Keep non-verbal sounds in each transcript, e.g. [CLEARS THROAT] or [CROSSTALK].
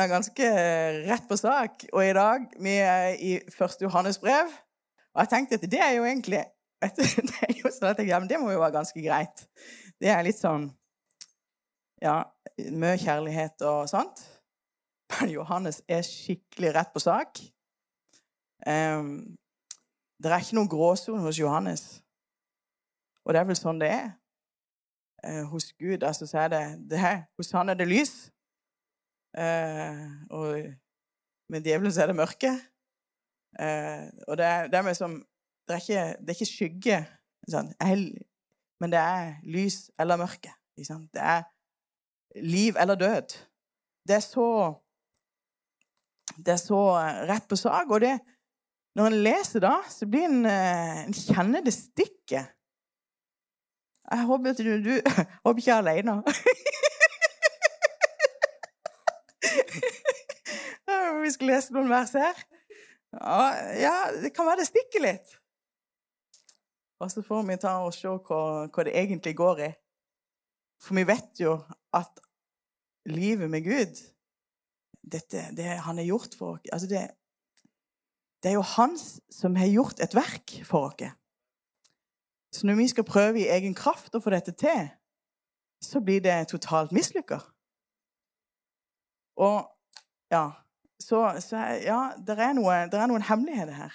er ganske rett på sak. Og i dag vi er i første Johannes brev. Og jeg tenkte at det er jo egentlig [LAUGHS] det er jo sånn at jeg, ja, men det må jo være ganske greit. Det er litt sånn Ja, mye kjærlighet og sånt. Men Johannes er skikkelig rett på sak. Um, det er ikke noen gråsone hos Johannes. Og det er vel sånn det er. Uh, hos Gud altså, så er det, det her. Hos han er det lys. Uh, og med djevelen så er det mørke. Eh, og det er, det er liksom det er, ikke, det er ikke skygge, sånn, men det er lys eller mørke. Det er liv eller død. Det er så Det er så rett på sak. Og det, når en leser da, så blir en, en kjenner det stikket. Jeg håper du, du [LAUGHS] håper ikke jeg er alene. [LAUGHS] Vi skulle lese noen vers her. Ja, det kan være det stikker litt. Og så får vi ta og se hva, hva det egentlig går i. For vi vet jo at livet med Gud dette, det han har gjort for oss altså det, det, er jo han som har gjort et verk for oss. Så når vi skal prøve i egen kraft å få dette til, så blir det totalt mislykka. Og ja Så, så ja, det er, noe, er noen hemmeligheter her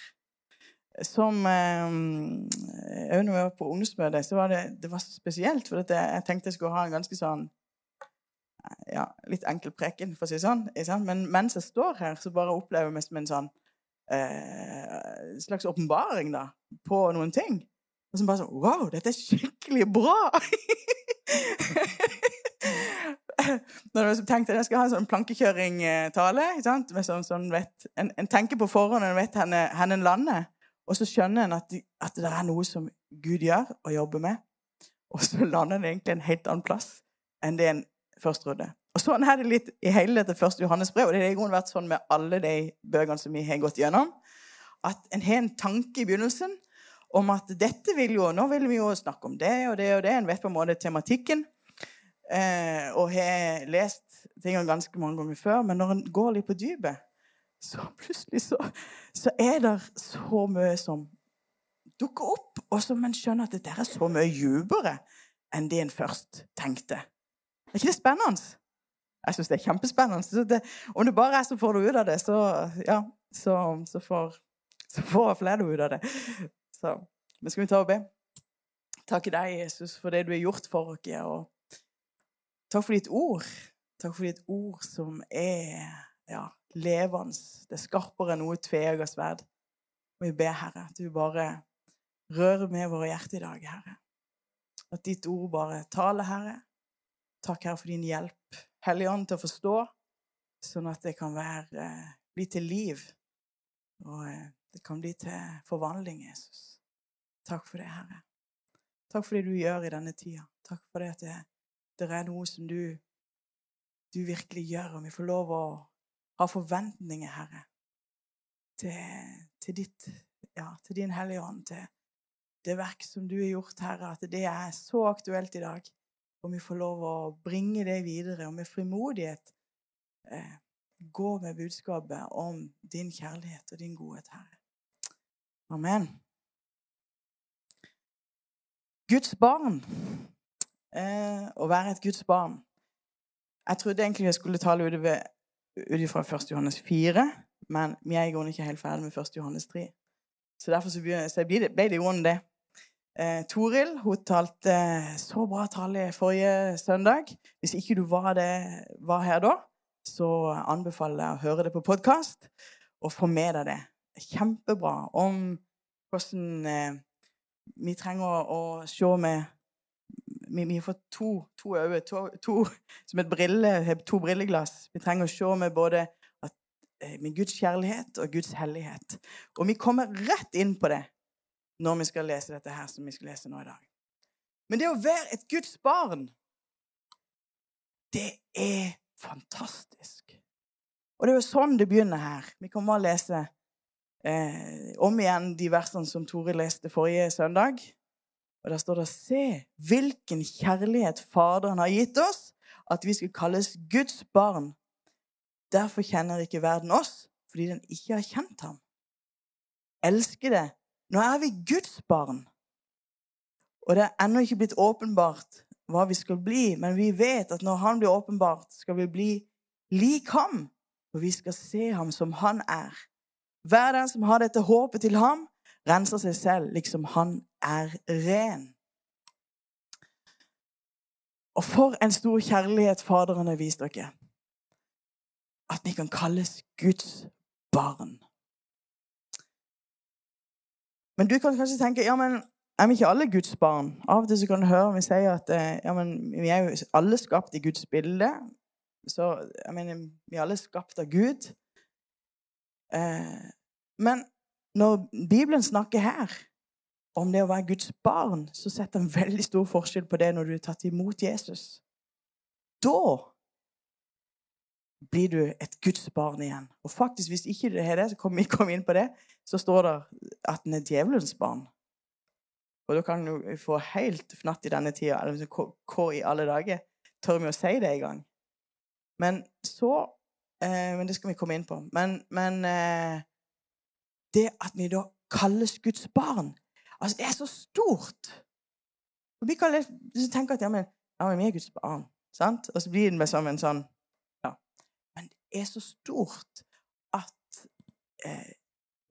som Òg når vi var på ungdomsmøtet, så var det, det var spesielt. For jeg tenkte jeg skulle ha en ganske sånn ja, litt enkel preken, for å si det sånn. Men mens jeg står her, så bare opplever jeg meg som en sånn eh, slags åpenbaring da, på noen ting. Og så bare sånn Wow, dette er skikkelig bra! [LAUGHS] [LAUGHS] Når jeg tenkte at jeg skal ha en sånn plankekjøringtale sånn, sånn, en, en, tenker på forhånd og vet hvor en lander. Og så skjønner en at, at, det er noe som Gud gjør og jobber med. Og så [LAUGHS] lander en egentlig en helt annen plass enn det en først trodde. Og sånn er det litt i hele dette første Johannes brev. Og det har i grunnen vært sånn med alle de bøkene som vi har gått gjennom. At en har en tanke i begynnelsen om at dette vil jo Nå vil vi jo snakke om det og det og det. En vet på en måte tematikken. Eh, og har lest tingene ganske mange ganger før. Men når en går litt på dypet, så [LAUGHS] plutselig så, så er det så mye som dukker opp, og som en skjønner at dette er så mye dypere enn det en først tenkte. Er ikke det spennende? Jeg syns det er kjempespennende. Det, om det bare er så får du ut av det, så, ja, så, så, får, så får flere ut av det. Så, men skal vi ta og be? Takk deg, Jesus, for det du har gjort for oss. Og takk for ditt ord. Takk for ditt ord som er ja, levende. Det er skarpere enn noe tveegget sverd. Og vi ber, Herre, at du bare rører med våre hjerter i dag, Herre. At ditt ord bare taler, Herre. Takk, Herre, for din hjelp. Hellige Ånd til å forstå, sånn at det kan være, bli til liv. Og eh, det kan bli til forvandling, Jesus. Takk for det, Herre. Takk for det du gjør i denne tida. Takk for det at det, det er noe som du, du virkelig gjør, og vi får lov å ha forventninger, Herre, til, til, ditt, ja, til din Hellige Ånd, til det verk som du har gjort, Herre, at det er så aktuelt i dag. Og vi får lov å bringe det videre, og med frimodighet eh, gå med budskapet om din kjærlighet og din godhet, Herre. Amen. Guds barn. Eh, å være et Guds barn. Jeg trodde egentlig jeg skulle tale ut ifra 1. Johannes 4, men vi er i grunnen ikke helt ferdig med 1. Johannes 3. Så derfor så ble, så ble det i grunnen det. Eh, Toril hun talte eh, så bra tale forrige søndag. Hvis ikke du var, det, var, her da, så anbefaler jeg å høre det på podkast og få med deg det. Kjempebra om hvordan eh, vi trenger å, å se med vi, vi, har fått to, to øyne, to, to, som et brille, to brilleglass. Vi trenger å se med både at, eh, med Guds kjærlighet og Guds hellighet. Og vi kommer rett inn på det når vi skal lese dette her som vi skal lese nå i dag. Men det å være et Guds barn, det er fantastisk. Og det er jo sånn det begynner her. Vi kan bare lese eh, om igjen de versene som Tore leste forrige søndag. Og der står det Se hvilken kjærlighet Faderen har gitt oss, at vi skal kalles Guds barn. Derfor kjenner ikke verden oss, fordi den ikke har kjent ham. Elskede, nå er vi Guds barn. Og det er ennå ikke blitt åpenbart hva vi skal bli, men vi vet at når han blir åpenbart, skal vi bli lik ham, og vi skal se ham som han er. Hver den som har dette håpet til ham, renser seg selv, liksom han er ren. Og for en stor kjærlighet Faderen har vist dere. At vi kan kalles Guds barn. Men du kan kanskje tenke ja, men er vi ikke alle Guds barn? Av og til så kan du høre vi sier at eh, ja, men vi er jo alle skapt i Guds bilde. Så jeg mener, vi er alle skapt av Gud. Eh, men når Bibelen snakker her om det å være Guds barn, så setter en veldig stor forskjell på det når du er tatt imot Jesus. Da blir du et Guds barn igjen. Og faktisk, hvis ikke det er det, så kommer vi inn på det, så står det at en er djevelens barn. Og da kan du få helt fnatt i denne tida. Eller hva i alle dager? Tør vi å si det engang? Men så eh, Men det skal vi komme inn på. Men, men eh, det at vi da kalles Guds barn Altså, det er så stort. Og vi kan tenke at ja, men, ja, men vi er Guds barn. Sant? Og så blir det som en sånn ja. Men det er så stort at eh,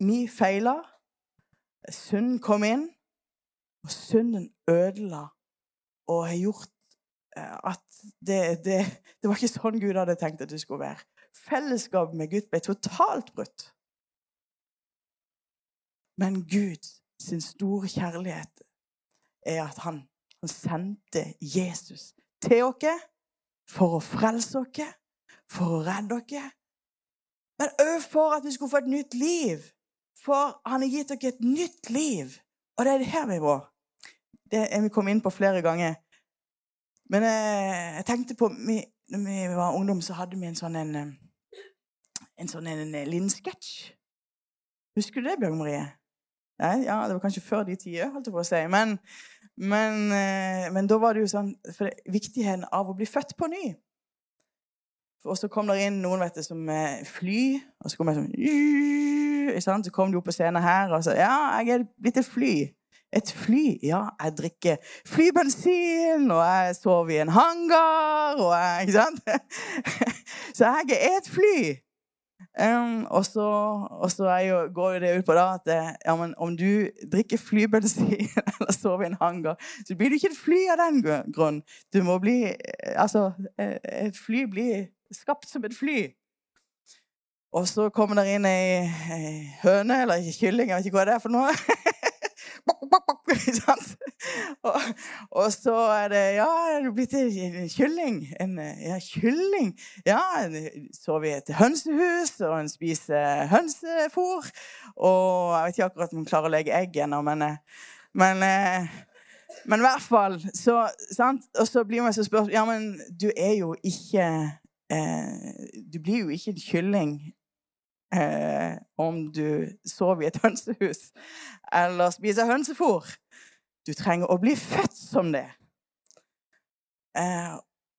vi feiler. Synden kom inn, og synden ødela og har gjort eh, at det, det, det var ikke sånn Gud hadde tenkt at det skulle være. Fellesskapet med Gud ble totalt brutt. Men Gud sin store kjærlighet er at han, han sendte Jesus til oss for å frelse oss, for å redde oss, men òg for at vi skulle få et nytt liv. For han har gitt dere et nytt liv. Og det er det her vi må. Det er vi kommet inn på flere ganger. Men eh, jeg tenkte på vi, Når vi var ungdom, så hadde vi en sånn en, eh, en sånn en, en liten sketsj. Husker du det, Bjørg Marie? Nei, ja, Det var kanskje før de tider, holdt jeg på å si. Men, men, eh, men, da var det jo sånn for det, Viktigheten av å bli født på ny. Og så kom det inn noen vet du, som fly, og så kom jeg sånn Så kom de opp på scenen her og sa ja, jeg er blitt et fly. Et fly? Ja, jeg drikker flybensin, og jeg sover i en hangar, og jeg Ikke sant? [LAUGHS] Så jeg er et fly. Um, og så, og så jo, går det ut på da at ja, men, om du drikker flybensin [LAUGHS] eller sover i en hangar, så blir du ikke et fly av den grunn. Du må bli Altså, eh, et fly blir skapt som et fly. Og så kommer det inn ei høne eller kylling, jeg vet ikke hva det er for noe. [LAUGHS] og, og, så er det Ja, er du blitt en kylling? En ja, kylling? Ja, så vi et hønsehus, og en spiser hønsefôr. Og jeg vet ikke akkurat om hun klarer å legge egg ennå, men, men men i hvert fall så? Og så blir man så spurt Ja, men du er jo ikke eh, Du blir jo ikke en kylling eh, om du sover i et [LAUGHS] hønsehus eller spiser hønsefôr. Du trenger å bli født som det. Eh,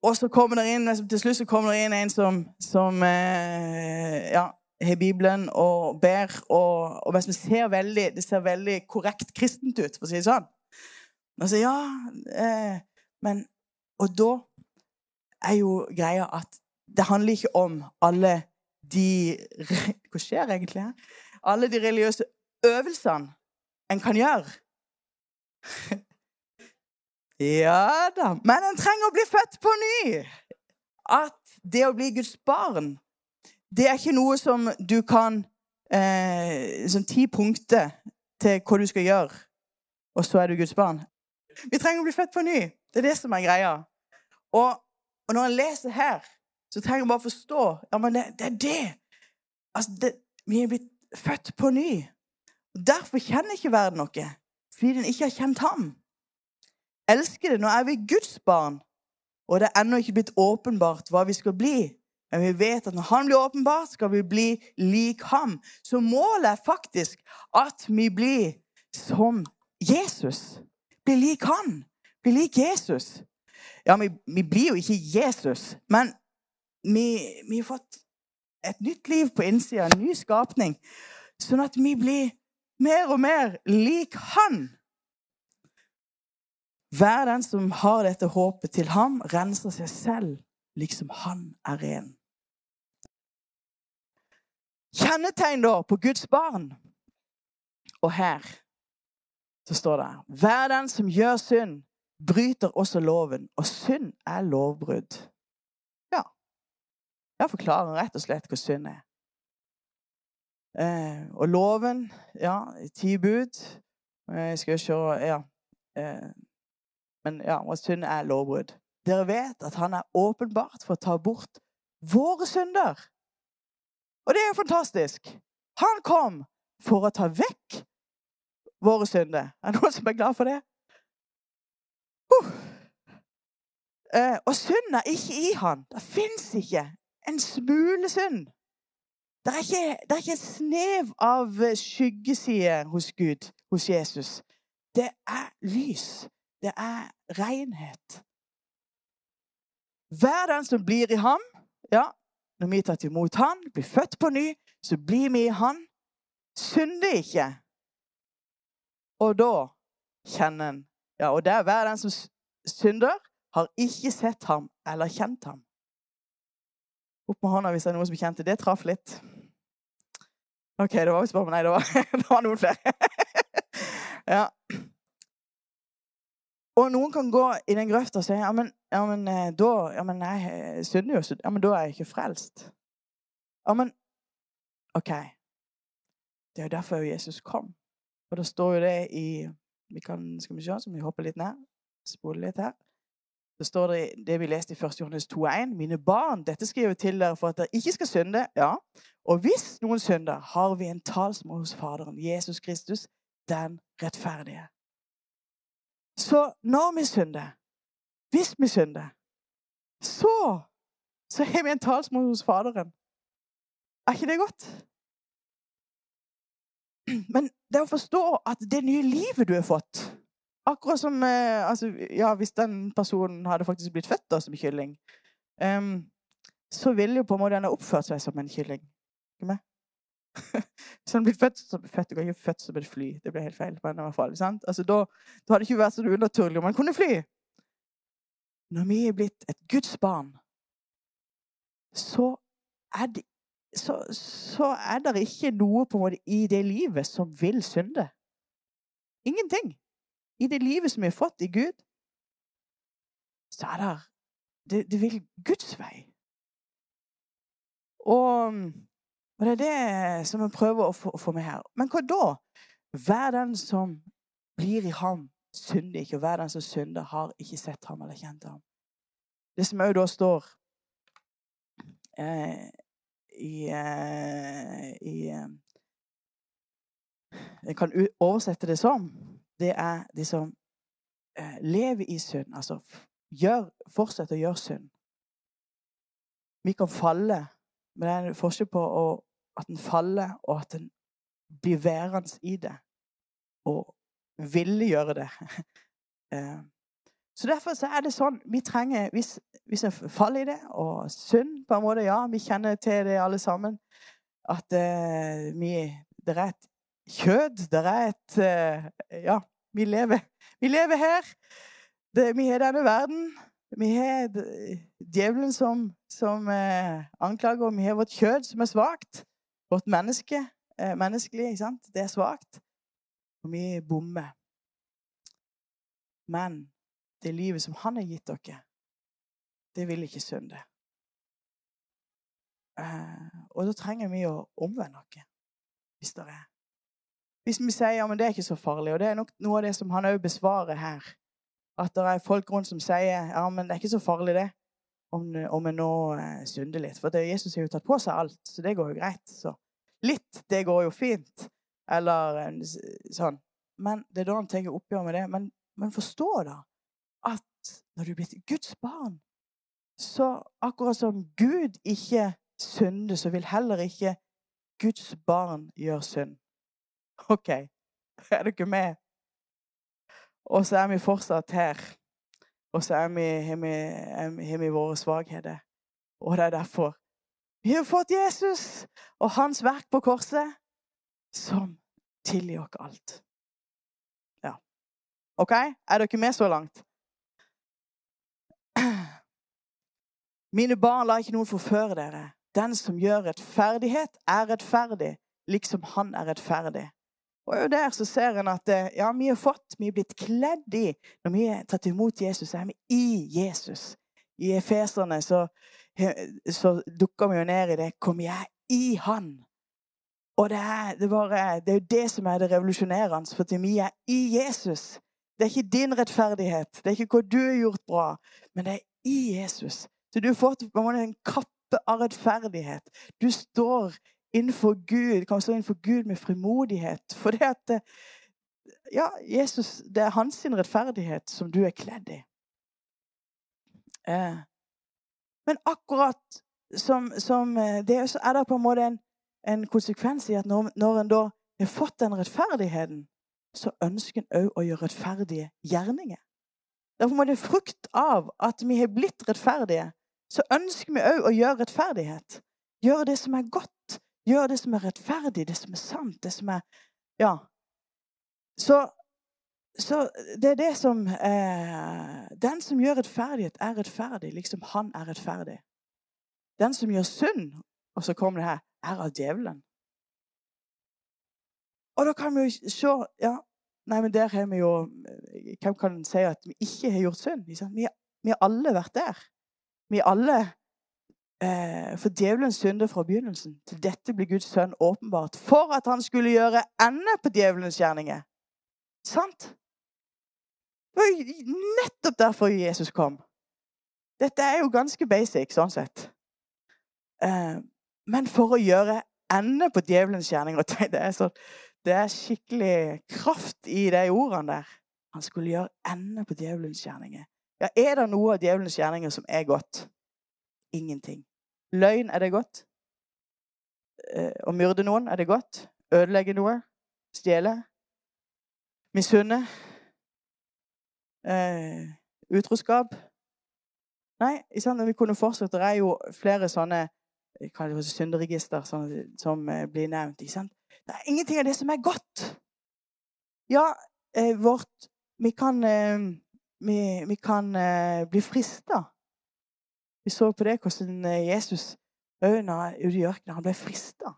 og så kommer det inn, til slutt så kommer det inn en som, som eh, ja, har Bibelen og ber, og, og ser veldig, det ser veldig korrekt kristent ut, for å si det sånn. Og så, ja, eh, men Og da er jo greia at det handler ikke om alle de Hva skjer egentlig? Alle de religiøse øvelsene en kan gjøre. Ja da. Men en trenger å bli født på ny. At det å bli Guds barn, det er ikke noe som du kan eh, Som ti punkter til hva du skal gjøre, og så er du Guds barn. Vi trenger å bli født på ny. Det er det som er greia. Og, og når en leser her, så trenger vi bare forstå ja, men det, det er det. Altså, det, Vi er blitt født på ny. Derfor kjenner ikke verden noe, fordi den ikke har kjent ham. Elsker det, nå er vi Guds barn, og det er ennå ikke blitt åpenbart hva vi skal bli. Men vi vet at når han blir åpenbart, skal vi bli lik ham. Så målet er faktisk at vi blir som Jesus. Blir lik han. Blir lik Jesus. Ja, vi, vi blir jo ikke Jesus, men vi, vi har fått et nytt liv på innsida, en ny skapning. Sånn at vi blir mer og mer lik Han. Hver den som har dette håpet til ham, renser seg selv, liksom han er ren. Kjennetegn da på Guds barn. Og her så står det Hver den som gjør synd, bryter også loven, og synd er lovbrudd. Jeg forklarer rett og slett hva synd er. Eh, og loven, ja, ti bud Jeg skal skal se Ja. Eh, men ja, og synd er lovbrudd. Dere vet at han er åpenbart for å ta bort våre synder. Og det er jo fantastisk. Han kom for å ta vekk våre synder. Er det noen som er glad for det? Uh. Eh, og synd er ikke i han. Det fins ikke en smule synd. Det er, ikke, det er ikke et snev av skyggeside hos Gud, hos Jesus. Det er lys. Det er renhet. Hver den som blir i ham Ja, når vi er tatt imot han, blir født på ny, så blir vi i han. Synder ikke. Og da kjenner en Ja, og det er hver den som synder, har ikke sett ham eller kjent ham. Opp med hånda hvis det er noen som kjente det. traff litt. OK, det var visst bare Nei, det var, [LAUGHS] det var noen flere. [LAUGHS] ja. Og noen kan gå i den grøfta og si ja, men, ja, men eh, da ja, men nei, synder jo, ja, men da er jeg ikke frelst. Ja, men OK. Det er jo derfor Jesus kom. Og det står jo det i vi kan, Skal vi se, så vi hopper litt ned. Spole litt her. Det står det, det vi leste i 1. Johannes 2,1.: Mine barn, dette skriver jeg til dere for at dere ikke skal synde. Ja. Og hvis noen synder, har vi en talsmann hos Faderen, Jesus Kristus, den rettferdige. Så når vi synder, hvis vi synder, så så har vi en talsmann hos Faderen. Er ikke det godt? Men det å forstå at det nye livet du har fått Akkurat som eh, altså, ja, Hvis den personen hadde faktisk blitt født da, som kylling, um, så ville jo på en måte den ha oppført seg som en kylling. [LAUGHS] Hvis han blir født som født, ikke født som et fly. Det ble helt feil. men i hvert fall, altså, da, da hadde det ikke vært så unaturlig om han kunne fly. Når vi er blitt et Guds barn, så er det, så, så er det ikke noe på en måte i det livet som vil synde. Ingenting. I det livet som vi har fått i Gud, så er det Det, det vil Guds vei. Og og det er det som vi prøver å få, å få med her. Men hva da? Hver den som blir i ham, synder ikke. Og hver den som synder, har ikke sett ham eller kjent ham. Det som òg da står eh, i, eh, i eh, Jeg kan oversette det som det er de som eh, lever i synd. Altså gjør, fortsetter å gjøre synd. Vi kan falle men det er en forskjell på å, at en faller, og at en blir værende i det. Og ville gjøre det. [LAUGHS] Eh, så derfor så er det sånn vi trenger Hvis, hvis en faller i det, og synd på en måte Ja, vi kjenner til det alle sammen. At uh, vi Det er et kjød. Det er et uh, Ja, vi lever, vi lever her. Det, vi har denne verden. Vi har djevelen som, som eh, anklager, og vi har vårt kjød som er svakt. Vårt menneske, eh, menneskelig, ikke sant? det er svakt. Og vi bommer. Men det livet som han har gitt dere, det vil ikke synde. Eh, og da trenger vi å omvende oss, hvis det er. Hvis vi sier ja, men det er ikke så farlig, og det er nok noe av det som han òg besvarer her at det er folk rundt som sier ja, men det er ikke så farlig, det, om, om en nå eh, synder litt. For det, Jesus har jo tatt på seg alt, så det går jo greit. Så litt, det går jo fint. Eller sånn. Men det er da han tenker oppgjør med det. Men, men forstå da at når du er blitt Guds barn, så akkurat som Gud ikke synder, så vil heller ikke Guds barn gjøre synd. OK, [LAUGHS] er dere med? Og så er vi fortsatt her. Og så har vi, vi, vi, våre svakheter. Og det er derfor Vi har fått Jesus og hans verk på korset, som tilgir oss alt. Ja. OK? Er dere med så langt? [CLEARS THROAT] Mine barn, la ikke noen forføre dere. Den som gjør rettferdighet, er rettferdig, liksom han er rettferdig. Og der så ser en at eh, ja, vi har fått, vi er blitt kledd i Når vi har tatt imot Jesus, så er vi i Jesus. I Efeserne så, så dukker vi jo ned i det Kom jeg i Han. Og det er, det, bare, det er jo det som er det revolusjonerende, for vi er i Jesus. Det er ikke din rettferdighet, det er ikke hva du har gjort bra, men det er i Jesus. Så du har fått en kappe av rettferdighet. Du står innenfor Gud, kan stå innenfor Gud med frimodighet. For det at ja, Jesus, det er hans rettferdighet som du er kledd i. Eh. Men akkurat som, som eh, det, så er det på en måte en, en konsekvens i at når, når en da har fått den rettferdigheten, så ønsker en òg å gjøre rettferdige gjerninger. Derfor må det frukt av at vi har blitt rettferdige, så ønsker vi òg å gjøre rettferdighet. Gjøre det som er godt. Gjøre det som er rettferdig, det som er sant, det som er Ja. Så, så det er det som eh, Den som gjør rettferdighet, er rettferdig, liksom han er rettferdig. Den som gjør synd, og så kommer det her, er av djevelen. Og da kan vi jo se ja, Nei, men der har vi jo Hvem kan si at vi ikke har gjort synd? Vi, vi har alle vært der. Vi har alle eh, for djevelens synder fra begynnelsen. Til dette blir Guds sønn åpenbart for at han skulle gjøre ende på djevelens gjerninger. Sant? Det var nettopp derfor Jesus kom. Dette er jo ganske basic sånn sett. Eh, men for å gjøre ende på djevelens gjerninger [LAUGHS] det er, det er skikkelig kraft i de ordene der. Han skulle gjøre ende på djevelens gjerninger. Ja, Er det noe av djevelens gjerninger som er godt? Ingenting. Løgn, er det godt? Eh, å myrde noen, er det godt? Ødelegge noe? Stjele? Misunne? Eh, utroskap? Nei, vi kunne fortsette. Det er jo flere sånne synderegister som, som eh, blir nevnt. Det er ingenting av det som er godt. Ja, eh, vårt Vi kan eh, vi, vi kan eh, bli frista. Vi så på det hvordan Jesus Jesus ute i ørkenen han ble frista.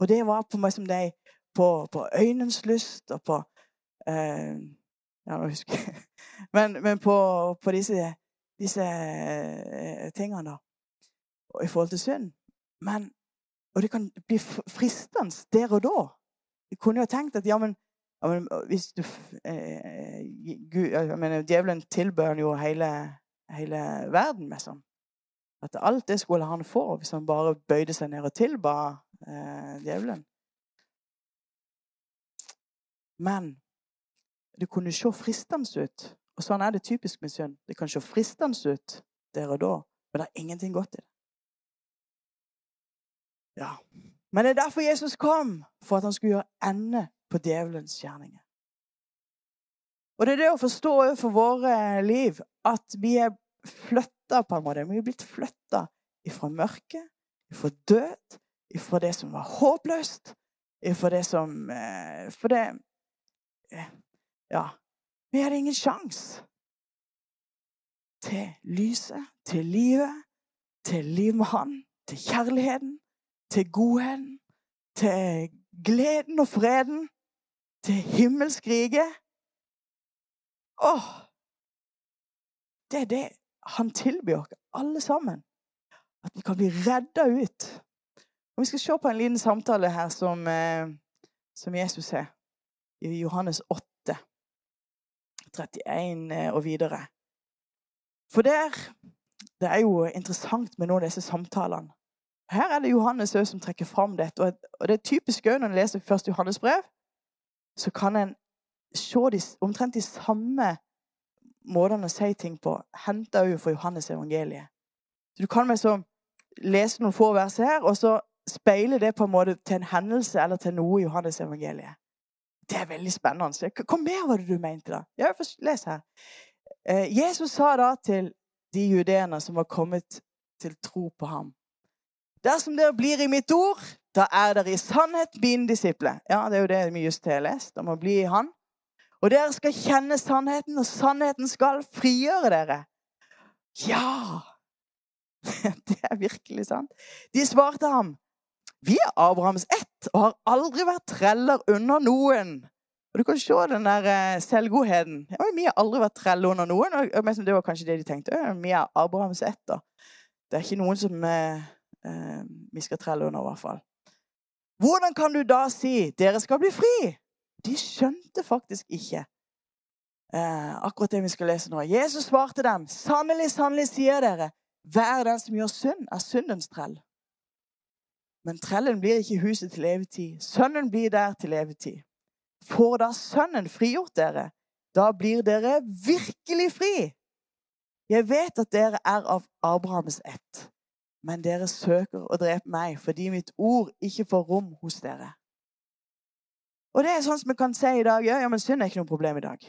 Og det var på meg som de på, på øynens lyst og på eh, Ja, nå husker jeg [LAUGHS] Men, men på, på, disse, disse eh, tingene, da. I forhold til synd. Men Og det kan bli fristende der og da. Jeg kunne jo tenkt at ja, men ja, men hvis du eh, Gud, jeg mener, Djevelen tilbør jo hele, hele verden med sånn. At alt det skulle han få hvis han bare bøyde seg ned og tilba eh, djevelen. Men det kunne se fristende ut. Og sånn er det typisk med synd. Det kan se fristende ut der og da, men det er ingenting godt i det. Ja. Men det er derfor Jesus kom, for at han skulle gjøre ende på djevelens gjerninger. Og det er det å forstå overfor våre liv at vi er flytta på en måte. Vi er blitt flytta ifra mørket, ifra død, ifra det som var håpløst, ifra det som eh, For det eh, Ja. Vi hadde ingen sjans til lyset, til livet, til liv med Han, til kjærligheten, til godheten, til gleden og freden til himmelskriket. Åh! Det er det han tilbyr oss, alle sammen. At vi kan bli redda ut. Og Vi skal se på en liten samtale her som, eh, som Jesus har i Johannes 8, 31 eh, og videre. For der Det er jo interessant med noen av disse samtalene. Her er det Johannes som trekker fram dette. Og det er typisk når en leser først Johannes brev så kan en se omtrent de samme måtene å si ting på, henter òg fra Johannes evangeliet. Så Du kan liksom lese noen få vers her, og så speile det på en måte til en hendelse eller til noe i Johannes evangeliet. Det er veldig spennende. Hva mer var det du mente, da? Ja, Les her. Eh, Jesus sa da til de judeene som var kommet til tro på ham Dersom dere blir i mitt ord, da er dere i sannhet mine disipler. Ja, det er jo det vi just har lest, om å bli i Han. Og dere skal kjenne sannheten, og sannheten skal frigjøre dere. Ja! [LAUGHS] Det er virkelig sant. De svarte ham, vi er Abrahams ett og har aldri vært treller under noen. Og Du kan se den der eh, selvgodheten. Ja, vi har aldri vært treller under noen. Og det var kanskje det de tenkte. Vi er Abrahams ett. da. Det er ikke noen som eh, eh, vi skal trelle under, i hvert fall. Hvordan kan du da si 'dere skal bli fri'? De skjønte faktisk ikke eh, akkurat det vi skal lese nå. Jesus svarte dem, 'Sannelig, sannelig, sier dere, hver den som gjør synd, er syndens trell.' Men trellen blir ikke huset til evig tid. Sønnen blir der til evig tid. Får da Sønnen frigjort dere, da blir dere virkelig fri. Jeg vet at dere er av Abrahams ett, men dere søker å drepe meg fordi mitt ord ikke får rom hos dere. Og det er sånn som vi kan si i dag. Ja, ja men synd er ikke noe problem i dag.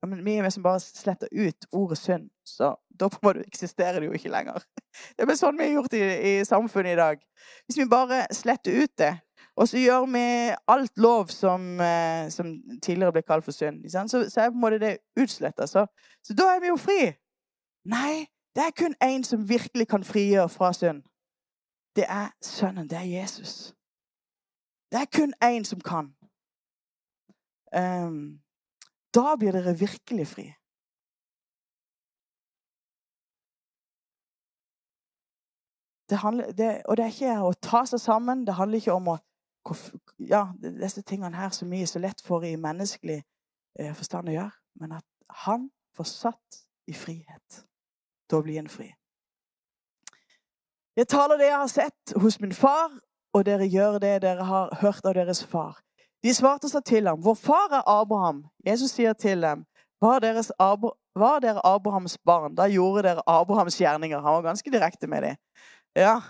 Ja, men vi som bare sletter ut ordet synd, så da på en måte eksisterer det jo ikke lenger. [LAUGHS] Det er sånn vi har gjort i, i samfunnet i dag. Hvis vi bare sletter ut det, og så gjør vi alt lov som, eh, som tidligere ble kalt for synd, så, så, er på en måte det utsletta. Så, så da er vi jo fri. Nei, det er kun én som virkelig kan frigjøre fra synd. Det er Sønnen. Det er Jesus. Det er kun én som kan. Um, da blir dere virkelig fri. Det handler, det, og det er ikke å ta seg sammen. Det handler ikke om å ja, disse tingene her vi er så lett for i menneskelig eh, forstand å gjøre, men at han får satt i frihet. Da blir en fri. Jeg taler det jeg har sett hos min far, og dere gjør det dere har hørt av deres far. De svarte seg til ham, vår far er Abraham. Jesus sier til dem, var, Abra var dere Abrahams barn, da gjorde dere Abrahams gjerninger. Han var ganske direkte med dem. Ja.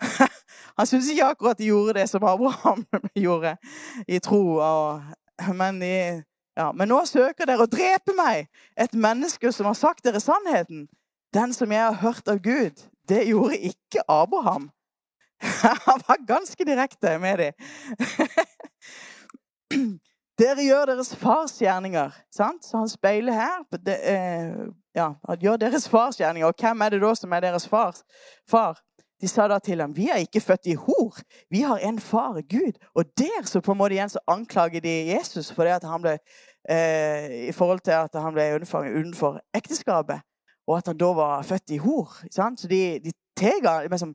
[LAUGHS] Han syntes ikke akkurat de gjorde det som Abraham [LAUGHS] gjorde i tro. Og, men, de, ja. men nå søker dere å drepe meg, et menneske som har sagt dere sannheten. Den som jeg har hørt av Gud, det gjorde ikke Abraham. [LAUGHS] Han var ganske direkte med dem. [CLEARS THROAT] Dere gjør deres fars gjerninger. Sant? Så han speiler her. Det, eh, ja, gjør deres fars gjerninger. Og hvem er det da som er deres fars, far? De sa da til ham, 'Vi er ikke født i hor. Vi har en far, Gud.' Og der så på en måte igjen så anklager de Jesus for det at han ble, eh, i forhold til at han ble utenfor, ekteskapet. Og at han da var født i hor. Sant? Så de, de, teger, liksom,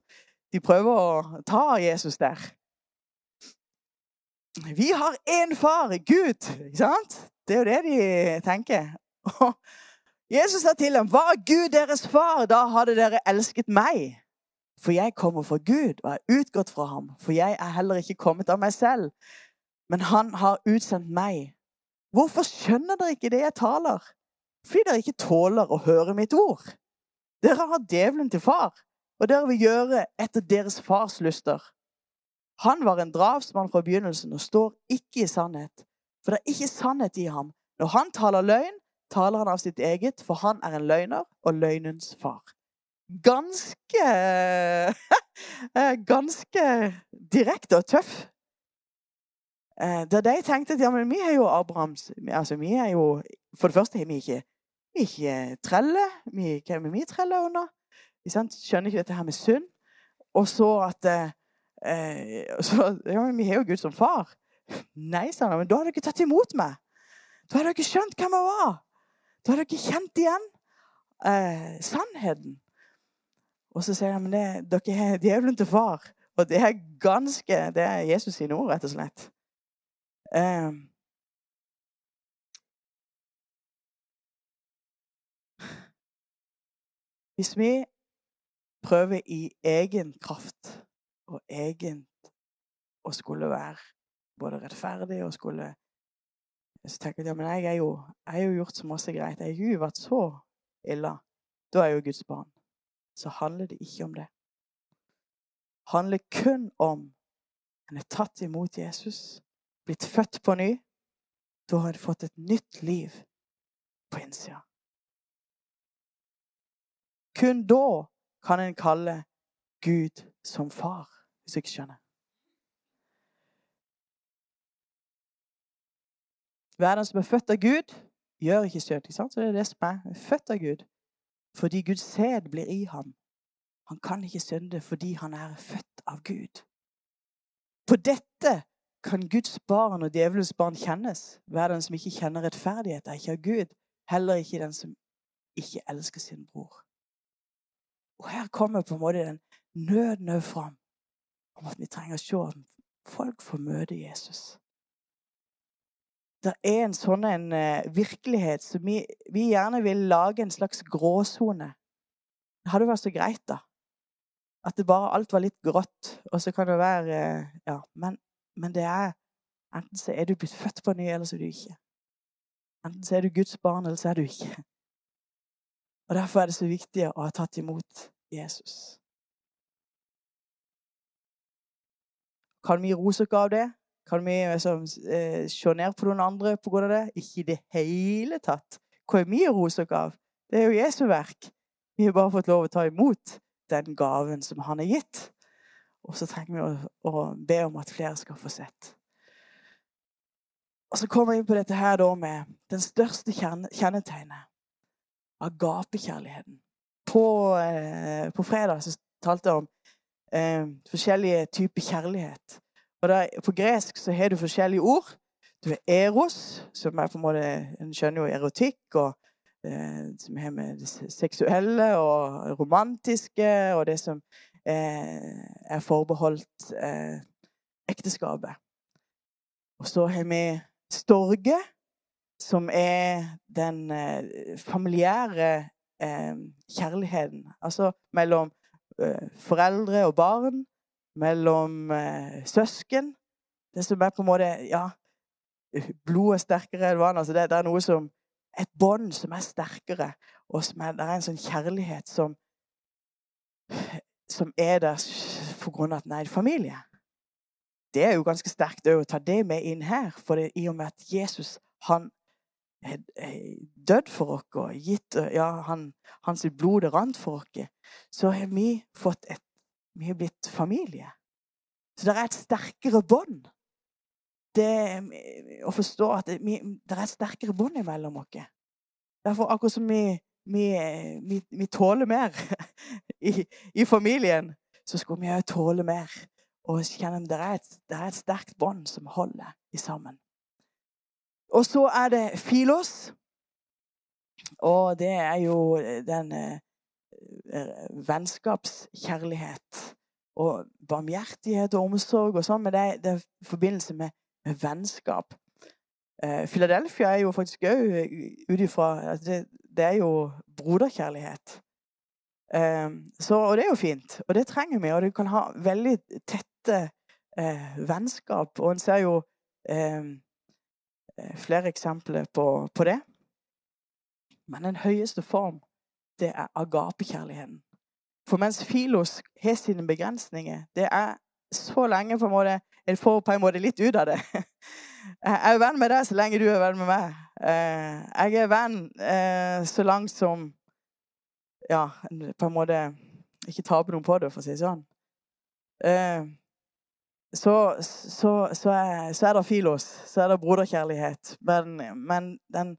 de prøver å ta Jesus der. Vi har én far, Gud. Ikke Sant? Det er jo det de tenker. Jesus sa til dem, 'Var Gud deres far, da hadde dere elsket meg.' For jeg kommer fra Gud og er utgått fra ham. For jeg er heller ikke kommet av meg selv, men han har utsendt meg. Hvorfor skjønner dere ikke det jeg taler? Fordi dere ikke tåler å høre mitt ord. Dere har djevelen til far, og dere vil gjøre etter deres fars lyster. Han var en drapsmann fra begynnelsen og står ikke i sannhet, for det er ikke sannhet i ham. Når han taler løgn, taler han av sitt eget, for han er en løgner og løgnens far. Ganske [LAUGHS] Ganske direkte og tøff. Eh, da de tenkte at ja, men vi er jo Abrahams altså vi er jo, For det første er vi ikke, vi er ikke trelle. Vi, hva er vi trelle under? Skjønner ikke dette her med synd. Og så at eh, så, ja, men vi har jo Gud som far. Nei, sa han, men da har dere tatt imot meg. Da har dere skjønt hvem jeg var. Da har dere kjent igjen eh, sannheten. Og så sier han det, dere er djevelen til far. Og det er ganske Det er Jesus sine ord, rett og slett. Eh, hvis vi prøver i egen kraft og egent å skulle være både rettferdig og skulle Så tenker jeg ja, men jeg, er jo, jeg har jo gjort så masse greit. Jeg har jo vært så ille. Da er jeg jo Guds barn. Så handler det ikke om. Det handler kun om en er tatt imot Jesus, blitt født på ny. Da har en fått et nytt liv på innsida. Kun da kan en kalle Gud som far. hvis ikke skjønner. Hver den som er født av Gud, gjør ikke synd. Så det er det som er født av Gud. Fordi Guds sæd blir i ham. Han kan ikke synde fordi han er født av Gud. På dette kan Guds barn og djevelens barn kjennes. Hver den som ikke kjenner rettferdighet, er ikke av Gud. Heller ikke den som ikke elsker sin bror. Og her kommer på en måte den nøden òg fram om at vi trenger å se at folk får møte Jesus. Det er en sånn en uh, virkelighet som vi, vi, gjerne vil lage en slags gråsone. Det hadde vært så greit, da. At det bare alt var litt grått. Og så kan det være uh, Ja, men, men, det er Enten så er du blitt født på ny, eller så er du ikke. Enten så er du Guds barn, eller så er du ikke. Og Derfor er det så viktig å ha tatt imot Jesus. Kan vi rose oss av det? Kan vi liksom, eh, se ned på noen andre pga. det? Ikke i det hele tatt. Hva er vi å oss av? Det er jo Jesu verk. Vi har bare fått lov å ta imot den gaven som han har gitt. Og så trenger vi å, å be om at flere skal få sett. Og så kommer vi inn på dette her da med den største kjennetegnet. Agapekjærligheten. På, eh, på fredag så talte jeg om eh, forskjellige typer kjærlighet. Og da, På gresk så har du forskjellige ord. Du har eros, som er på en måte En skjønner jo erotikk, og eh, som har med det seksuelle og romantiske, og det som eh, er forbeholdt eh, ekteskapet. Og så har vi storge, som er den eh, familiære eh, kjærligheten. Altså mellom foreldre og barn, mellom eh, søsken. Det som er på en måte Ja, blodet er sterkere enn vann. Altså det, det, er noe som Et bånd som er sterkere, og er, det er en sånn kjærlighet som som er der på grunn av at den er en familie. Det er jo ganske sterkt å ta det med inn her, for det, i og med at Jesus han dødd for oss og gitt ja, han, hans blod det rant for oss, så har vi fått et Vi har blitt familie. Så det er et sterkere bånd. Å forstå at det, det er et sterkere bånd mellom oss. Derfor, akkurat som vi, vi, vi, vi tåler mer [LAUGHS] i, i, familien, så skal vi òg tåle mer. Og kjenne at det er et, det er et sterkt bånd som holder sammen. Og så er det Filos. Og det er jo den eh, eh, vennskapskjærlighet og barmhjertighet og omsorg og sånn, men det er, det er forbindelse med, med vennskap. Eh, Philadelphia er jo faktisk òg ut ifra det, det, er jo broderkjærlighet. Eh, så, og det er jo fint, og det trenger vi. Og du kan ha veldig tette eh, vennskap. Og en ser jo eh, Eh, flere eksempler på, på det. Men den høyeste form, det er agapekjærligheten. For mens Filos har sine begrensninger, det er så lenge på en måte Jeg får på en måte litt ut av det. [LAUGHS] Jeg er venn med deg så lenge du er venn med meg. Eh, jeg er venn eh, så langt som Ja, på en måte ikke taper noen på det, for å si det sånn så, så, så, er, så, er, det filos, så er det broderkjærlighet. Men, men den,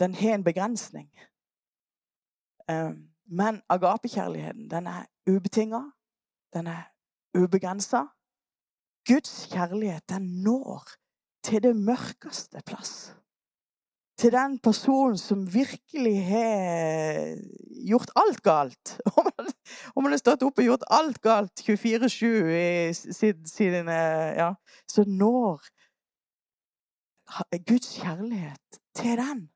den, har en begrensning. Ehm, men agapekjærligheten, den er ubetinga. Den er ubegrensa. Guds kjærlighet, den når til det mørkeste plass til den personen som virkelig har gjort alt galt. [LAUGHS] Om han har stått opp og gjort alt galt 24-7 siden, siden ja, Så når Guds kjærlighet til den.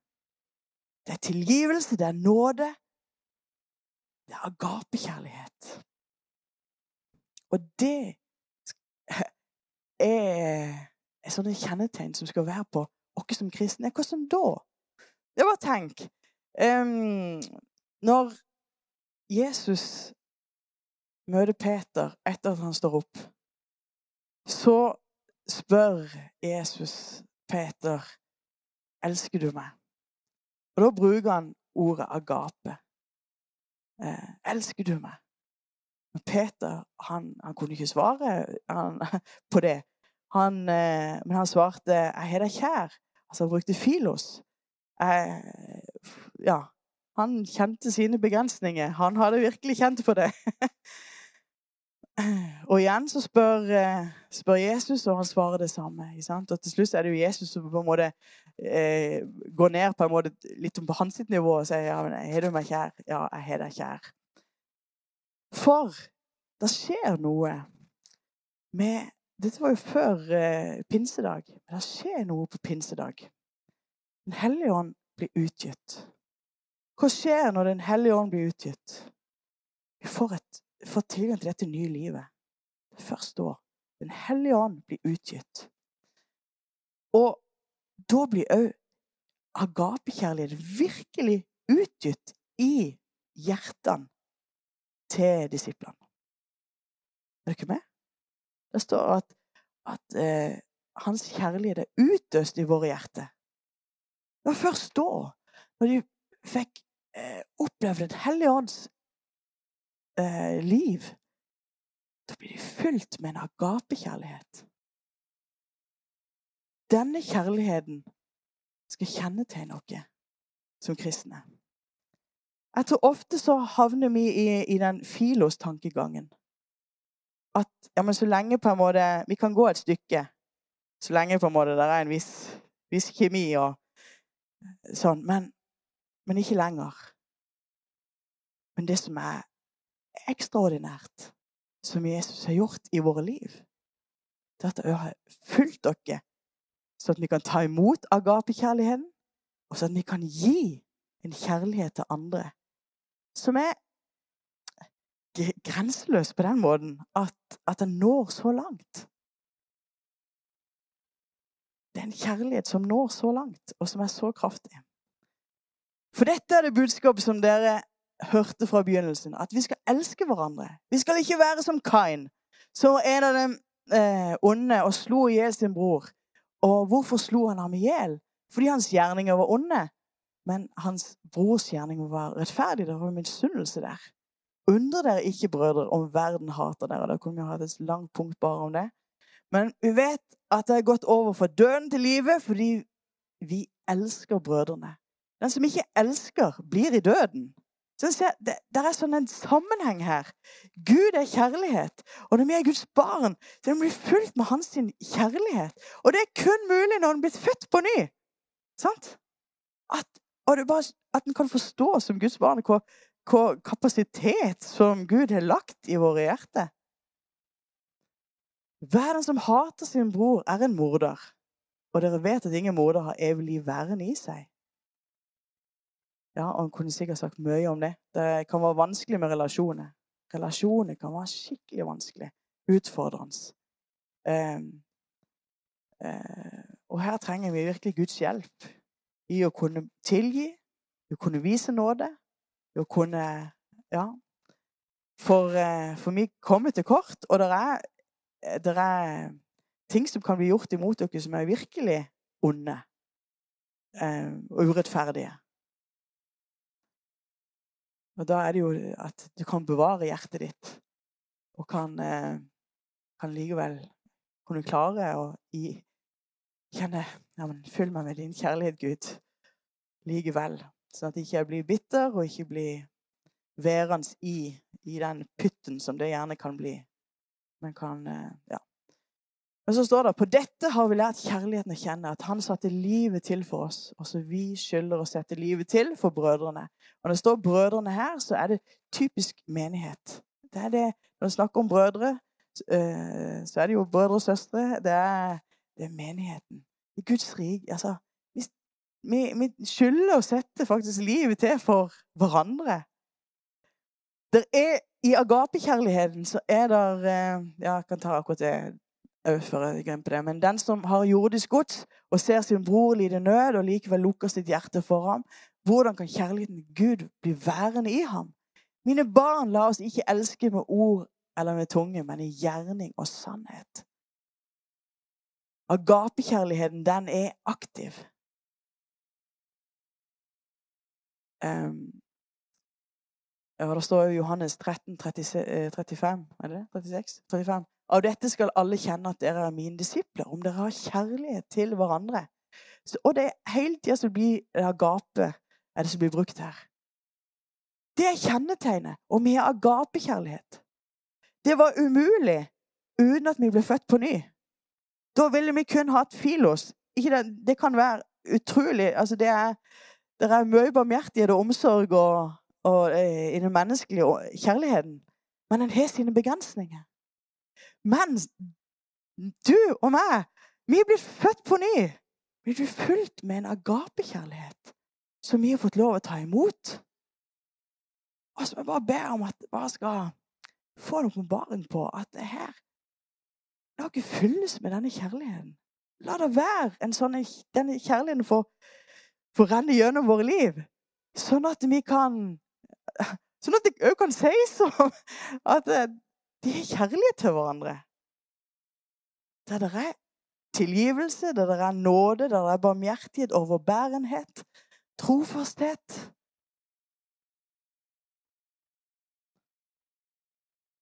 Det er tilgivelse, det er nåde. Det er agapekjærlighet. Og det [LAUGHS] er, er sånne kjennetegn som skal være på oss som kristne. Hvordan da? Det var tenk. Um, når Jesus møter Peter etter at han står opp, så spør Jesus Peter elsker du meg. Og da bruker han ordet agape. Eh, elsker du meg? Men Peter han, han kunne ikke svare han, [LAUGHS] på det. Han, eh, men han svarte 'Jeg har deg kjær'. Altså han brukte filos. Eh, ja, han kjente sine begrensninger. Han hadde virkelig kjent på det. [LAUGHS] Og igjen så spør, eh, spør, Jesus, og han svarer det samme. Og til slutt er det jo Jesus som på en måte eh, går ned på en måte litt på hans nivå og sier ja, men 'Har du meg kjær?' 'Ja, jeg har deg kjær'. For det skjer noe med Dette var jo før eh, pinsedag. Men det skjer noe på pinsedag. Den hellige ånd blir utgitt. Hva skjer når Den hellige ånd blir utgitt? Vi får, et, får tilgang til dette nye livet. Det første år. Den hellige ånd blir utgitt. Og da blir òg agapekjærlighet virkelig utgitt i hjertene til disiplene. Er dere med? Det står at, at eh, hans kjærlighet er utøst i våre hjerter. Det var først da, når de fikk eh, opplevd Den hellige ånds eh, liv, da blir de fylt med en agapekjærlighet. Denne kjærligheten skal kjennetegne oss som kristne. Jeg tror ofte så havner vi i, i den filos-tankegangen. At ja, men så lenge på en måte Vi kan gå et stykke. Så lenge på en måte det er en viss, viss kjemi og sånn. Men men ikke lenger. Men det som er ekstraordinært, som Jesus har gjort i våre liv, det er at han har fulgt dere, så at vi kan ta imot agapekjærligheten, og så at vi kan gi en kjærlighet til andre som er grenseløs på den måten at, at den når så langt. Det er en kjærlighet som når så langt, og som er så kraftig. For dette er det budskapet som dere hørte fra begynnelsen. At vi skal elske hverandre. Vi skal ikke være som Kain, som en av dem eh, onde og slo i hjel sin bror. Og hvorfor slo han ham i hjel? Fordi hans gjerninger var onde. Men hans brors gjerninger var rettferdige. Det var misunnelse der. Undrer dere ikke, brødre, om verden hater dere? Da kunne vi hatt et langt punkt bare om det. Men vi vet at det er gått over fra døden til livet fordi vi elsker brødrene. Den som ikke elsker, blir i døden. Så det, det, er sånn en sammenheng her. Gud er kjærlighet. Og når vi er Guds barn, så blir vi fulgt med hans kjærlighet. Og det er kun mulig når en blir født på ny. Sant? At, og bare, at en kan forstå som Guds barn hva kapasitet som Gud har lagt i våre hjerter. Hver den som hater sin bror, er en morder. Og dere vet at ingen morder har evig værende i seg. Ja, og han kunne sikkert sagt mye om det. Det kan være vanskelig med relasjoner. Relasjoner kan være skikkelig vanskelig. Utfordrende. Eh, eh, og her trenger vi virkelig Guds hjelp i å kunne tilgi, å kunne vise nåde, å kunne Ja. For, eh, for vi kommer til kort, og det er, det er ting som kan bli gjort imot dere som er virkelig onde eh, og urettferdige. Og da er det jo at du kan bevare hjertet ditt, og kan, eh, kan likevel kunne klare å kjenne ja, men Fyll meg med din kjærlighet, Gud, likevel. Sånn at ikke blir bitter, og ikke blir værende i, i den pytten som det gjerne kan bli. Men kan eh, Ja. Men så står det på dette har vi lært kjærligheten å kjenne, at han satte livet til for oss. Også vi skylder å sette livet til for brødrene. Og Når det står 'brødrene' her, så er det typisk menighet. Det det, Når det snakker om brødre, eh, så er det jo brødre og søstre. Det er, det er menigheten. I Guds rik. Altså, vi, vi skylder å sette faktisk livet til for hverandre. Der er, I agapekjærligheten så er det eh, Ja, jeg kan ta akkurat det men den som har jordisk gods og ser sin bror lide nød og likevel lukker sitt hjerte for ham, hvordan kan kjærligheten Gud bli værende i ham? Mine barn, la oss ikke elske med ord eller med tunge, men i gjerning og sannhet. Agapekjærligheten, den er aktiv. Ja, Det står jo Johannes 13, 30, 35, er det det? 36? 35. Av dette skal alle kjenne at dere er mine disipler, om dere har kjærlighet til hverandre. Så, og det er hele tida som blir agape, er det som blir brukt her. Det er kjennetegnet. Og vi har agapekjærlighet. Det var umulig uten at vi ble født på ny. Da ville vi kun hatt filos. Det, det, kan være utrolig altså det, er, det er mye barmhjertighet og omsorg og, og, eh, i den menneskelige kjærligheten. Men den har sine begrensninger. Men du og meg, vi er blitt født på ny. Vi blir fulgt med en agapekjærlighet som vi har fått lov å ta imot. Og som jeg bare ber om at jeg bare skal få en åpenbaring på at det her La ikke fylles med denne kjærligheten. La det være en sånn, denne kjærligheten for, for renne gjennom våre liv. Sånn at vi kan Sånn at det òg kan sies [LAUGHS] at eh, de har kjærlighet til hverandre. Der det er tilgivelse, der det er nåde, der det er barmhjertighet, overbærenhet, trofasthet.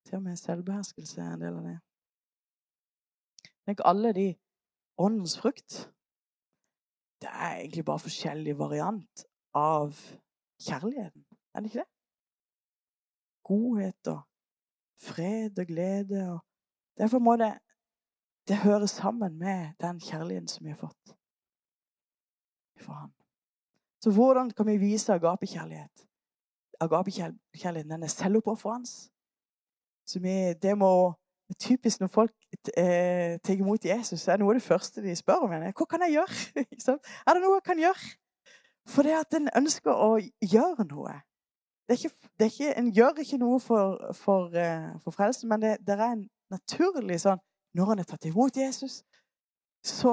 Til og med selvbeherskelse er en del av det. Tenk alle de åndens frukt. Det er egentlig bare forskjellig variant av kjærligheten. Er det ikke det? Godhet og fred og glede. Og derfor må det det hører sammen med den kjærligheten som vi har fått fra ham. Så hvordan kan vi vise agapekjærlighet? Agapekjærligheten er selvoppofrende. Det må Typisk når folk tar imot Jesus, er noe av det første de spør om. Hva kan jeg gjøre? [LAUGHS] er det noe jeg kan gjøre? For det at en ønsker å gjøre noe. Det er ikke, det er ikke, en gjør ikke noe for, for, uh, for frelsen, men det, det, er en naturlig sånn Når en er tatt imot Jesus, så,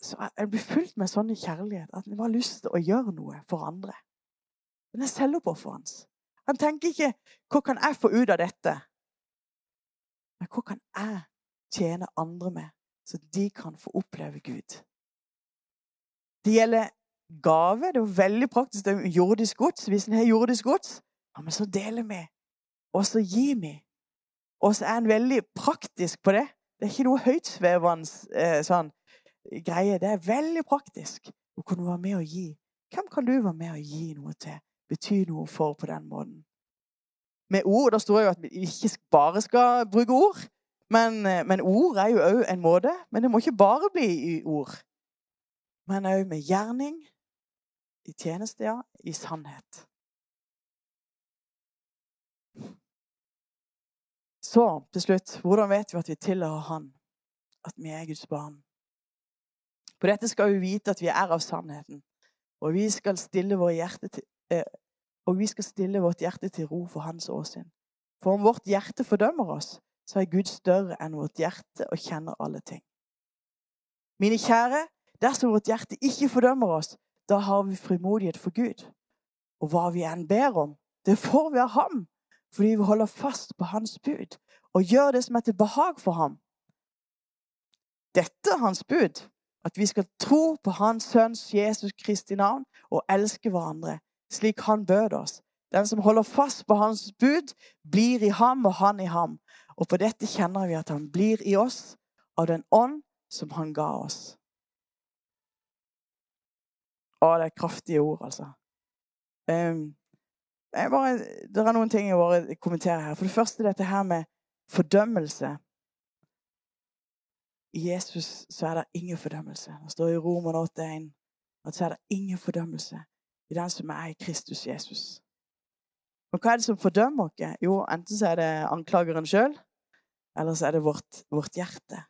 så en blir fylt med sånn kjærlighet at en har lyst til å gjøre noe for andre. Den er selvoppofrende. Han tenker ikke 'Hva kan jeg få ut av dette?' Men hva kan jeg tjene andre med, så de kan få oppleve Gud? Det gjelder gave. Det er jo veldig praktisk. Det er jordisk gods. Hvis en har jordisk gods, ja, men så deler vi. Og så gir vi. Og så er en veldig praktisk på det. Det er ikke noe høytsvevende eh, sånn, greie. Det er veldig praktisk. Å kunne være med og gi. Hvem kan du være med og gi noe til? Bety noe for på den måten? Med ord Da står jo at vi ikke bare skal bruke ord. Men, eh, men ord er jo òg en måte. Men det må ikke bare bli i ord. Men òg med gjerning, i tjeneste, ja, i sannhet. Så til slutt hvordan vet vi at vi tilhører Han? At vi er Guds barn? På dette skal vi vite at vi er av sannheten, og vi skal stille, til, eh, vi skal stille vårt hjerte til ro for Hans åsyn. For om vårt hjerte fordømmer oss, så er Gud større enn vårt hjerte og kjenner alle ting. Mine kjære, dersom vårt hjerte ikke fordømmer oss, da har vi frimodighet for Gud. Og hva vi enn ber om, det får vi av ham, fordi vi holder fast på hans bud og gjør det som er til behag for ham. Dette er hans bud, at vi skal tro på hans sønns Jesus Kristi navn og elske hverandre, slik han bød oss. Den som holder fast på hans bud, blir i ham og han i ham. Og på dette kjenner vi at han blir i oss av den ånd som han ga oss. Å, det er kraftige ord, altså. Um, bare, det er noen ting jeg bare kommenterer her. For det første dette her med fordømmelse. I Jesus så er det ingen fordømmelse. Det står i Roman 8,1 at så er det ingen fordømmelse i den som er i Kristus Jesus. Og hva er det som fordømmer oss? Jo, enten så er det anklageren sjøl, eller så er det vårt, vårt hjerte.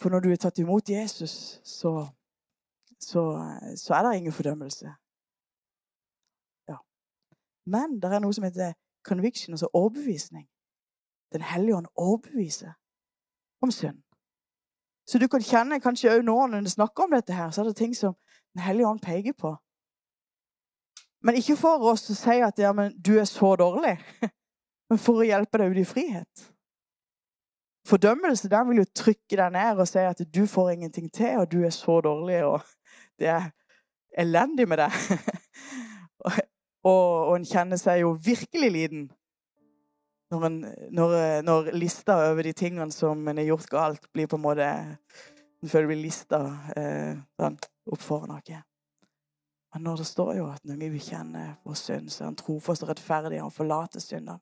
For når du er tatt imot Jesus, så så, så er det ingen fordømmelse. Ja. Men det er noe som heter conviction, altså overbevisning. Den hellige ånd overbeviser om synd. Så du kan kjenne kanskje òg nå når du snakker om dette, her, så er det ting som Den hellige ånd peker på. Men ikke for oss å si at ja, men du er så dårlig, [LAUGHS] men for å hjelpe deg ut i frihet. Fordømmelse den vil jo trykke deg ned og si at du får ingenting til, og du er så dårlig. og det er elendig med det. [LAUGHS] Og, og en kjenner seg jo virkelig liten når, en, når, når, lista over de tingene som en har gjort galt, blir på en måte En føler blir lista eh, sånn, opp foran oss. Men når det står jo at når vi bekjenner vår synd, så er han trofast og rettferdig. Han forlater syndene.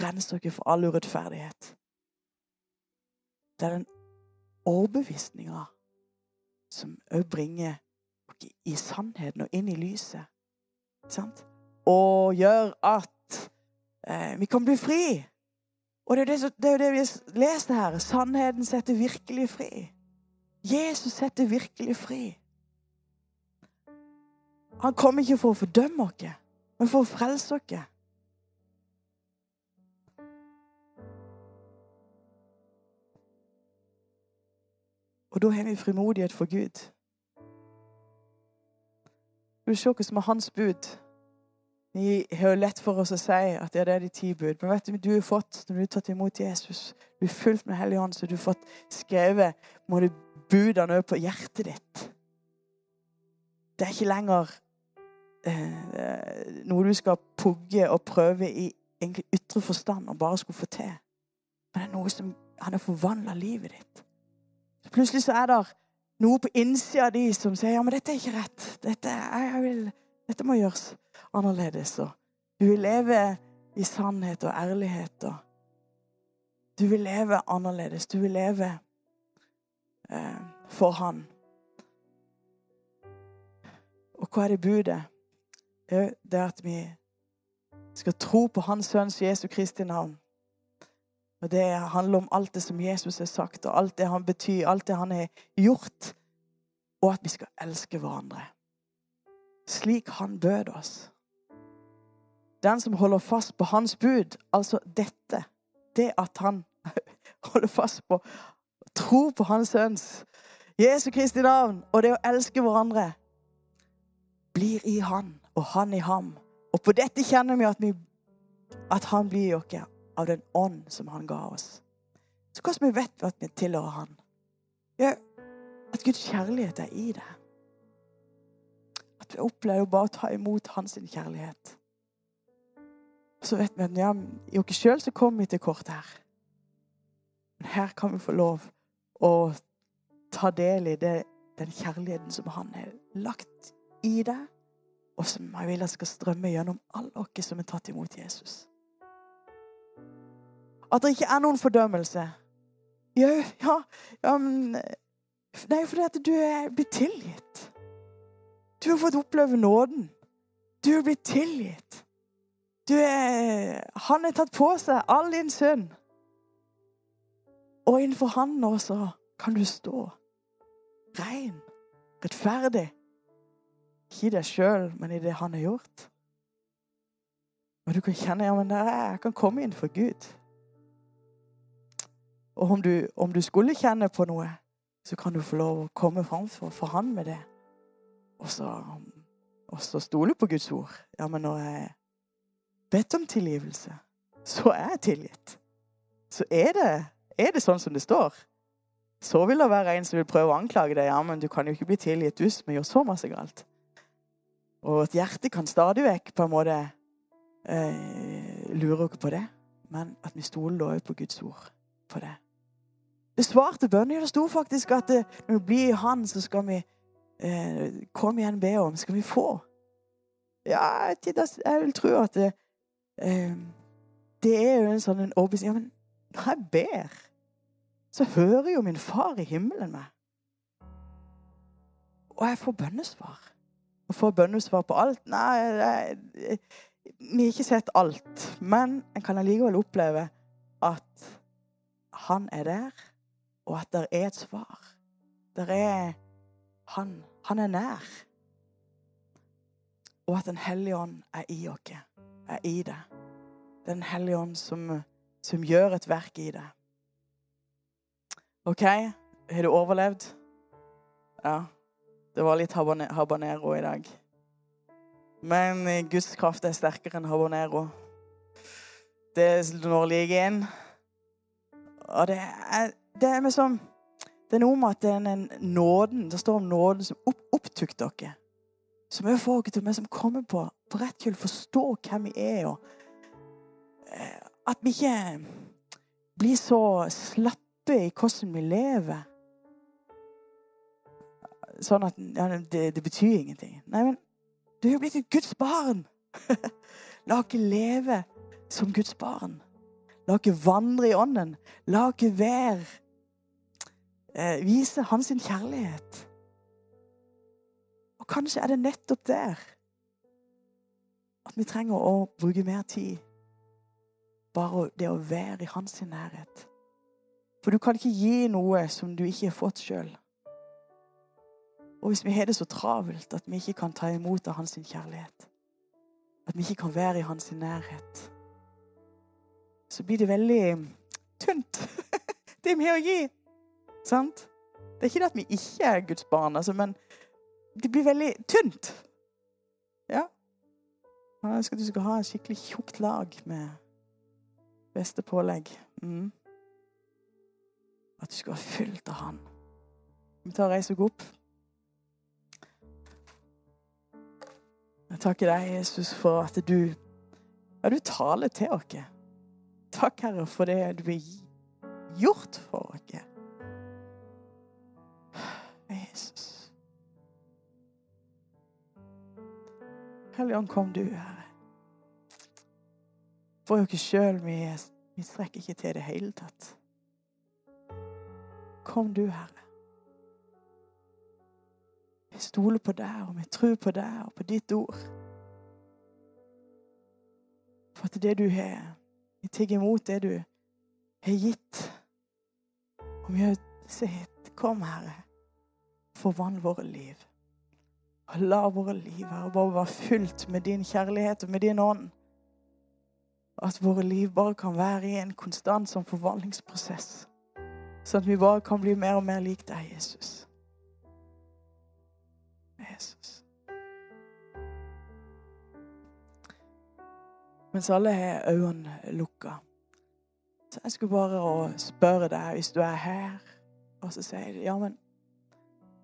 Renser dere for all urettferdighet. Det er den overbevisninga som òg bringer dere i sannheten og inn i lyset. Sant? Og gjør at eh, vi kan bli fri. Og det er, det, det er jo det vi har lest her. Sannheten setter virkelig fri. Jesus setter virkelig fri. Han kom ikke for å fordømme oss, men for å frelse oss. Og da har vi frimodighet for Gud. Du se hva som er hans bud. Vi har jo lett for oss å si at det er de ti bud. Men vet du, du har fått, når du har tatt imot Jesus, du er fullt med Hellig Ånd, så du har fått skrevet må du budene på hjertet ditt. Det er ikke lenger eh, noe du skal pugge og prøve i egentlig ytre forstand og bare skulle få til. Men det er noe som han har forvandla livet ditt. Plutselig så er det noe på innsida av de som sier ja, men dette er ikke rett. Dette, vil, dette må gjøres annerledes. Og du vil leve i sannhet og ærlighet. Og du vil leve annerledes. Du vil leve eh, for Han. Og hva er det budet? Det er at vi skal tro på Hans Sønns Jesu Kristi navn. Og Det handler om alt det som Jesus har sagt, og alt det han betyr, alt det han har gjort. Og at vi skal elske hverandre. Slik han bød oss. Den som holder fast på hans bud, altså dette, det at han [LAUGHS] holder fast på tro på hans sønns Jesu Kristi navn, og det å elske hverandre, blir i han og han i ham. Og på dette kjenner vi at, vi, at han blir i oss av den ånd som han ga oss. Så hvordan vi vet at vi tilhører han? Ja, at Guds kjærlighet er i det. At vi opplever bare å ta imot hans kjærlighet. Så vet vi at ja, i oss sjøl så kommer vi til kort her. Men her kan vi få lov å ta del i det, den kjærligheten som han har lagt i det, og som jeg vil at skal strømme gjennom alle oss som er tatt imot Jesus. At det ikke er noen fordømmelse. Ja, ja, ja men Nei, fordi at du er blitt tilgitt. Du har fått oppleve nåden. Du er blitt tilgitt. Du er, han har tatt på seg all din synd. Og innenfor han nå så kan du stå ren, rettferdig. Ikke i deg sjøl, men i det han har gjort. Og du kan kjenne ja, men jeg kan komme inn for Gud. Og om du, om du skulle kjenne på noe, så kan du få lov å komme framfor for han med det. Og så, og så stole på Guds ord. Ja, men når jeg bedt om tilgivelse, så er jeg tilgitt. Så er det, er det sånn som det står. Så vil det være en som vil prøve å anklage deg. Ja, men du kan jo ikke bli tilgitt, du som gjør så masse galt. Og et hjerte kan stadig vekk på en måte eh, lure på det. Men at vi stoler da på Guds ord på det. Det svarte bønnen. Det sto faktisk at det, når vi blir i Han, så skal vi eh, Kom igjen, be om. Skal vi få? Ja, jeg vil tro at det, eh, det er jo en sånn en overbevisning. Ja, men når jeg ber, så hører jo min far i himmelen meg. Og jeg får bønnesvar. Og får bønnesvar på alt Nei, nei vi har ikke sett alt. Men en kan allikevel oppleve at han er der og at det er et svar. Det er Han. Han er nær. Og at Den hellige ånd er i oss. Er i det. Den hellige ånd som, som gjør et verk i det. OK, har du overlevd? Ja. Det var litt habanero i dag. Men Guds kraft er sterkere enn habanero. Det når like inn. Og det er det er liksom Det er noe med at det er den nåden Det står om nåden som opp, opptok dere. Som òg får dere til å komme på, på rett kjøl, forstå hvem vi er. og eh, At vi ikke blir så slappe i hvordan vi lever. Sånn at ja, det, det, betyr ingenting. Nei, men du er jo blitt et Guds barn. [LAUGHS] La oss leve som Guds barn. La oss vandre i ånden. La oss være eh, Vise hans kjærlighet. Og kanskje er det nettopp der at vi trenger å bruke mer tid. Bare det å være i hans nærhet. For du kan ikke gi noe som du ikke har fått sjøl. Og hvis vi har det så travelt at vi ikke kan ta imot av hans kjærlighet, at vi ikke kan være i hans nærhet, så blir det veldig tynt, [LAUGHS] det vi har å gi. Sant? Det er ikke det at vi ikke er Guds barn, altså, men det blir veldig tynt. Ja. Jeg ønsker at du skal ha et skikkelig tjukt lag med beste pålegg. Mm. At du skal være fylt av Han. Vi tar og reiser oss opp. Jeg takker deg, Jesus, for at du ja, du taler til oss. Takk, Herre, for det du har gjort for oss. Helligånd, kom du, Herre. For ikke sjøl, vi, vi strekker ikke til det hele tatt. Kom du, Herre. Vi stoler på deg, og vi tror på deg og på ditt ord. For at det du har Vi tigger imot det du har gitt. Og vi sett Kom, Herre, forvandl våre liv. La våre liv her bare være fylt med din kjærlighet og med din ånd. At våre liv bare kan være i en konstant sånn forvandlingsprosess. Sånn at vi bare kan bli mer og mer lik deg, Jesus. Jesus. Mens alle har øynene lukka, så jeg skulle bare spørre deg, hvis du er her, og så sier du ja, men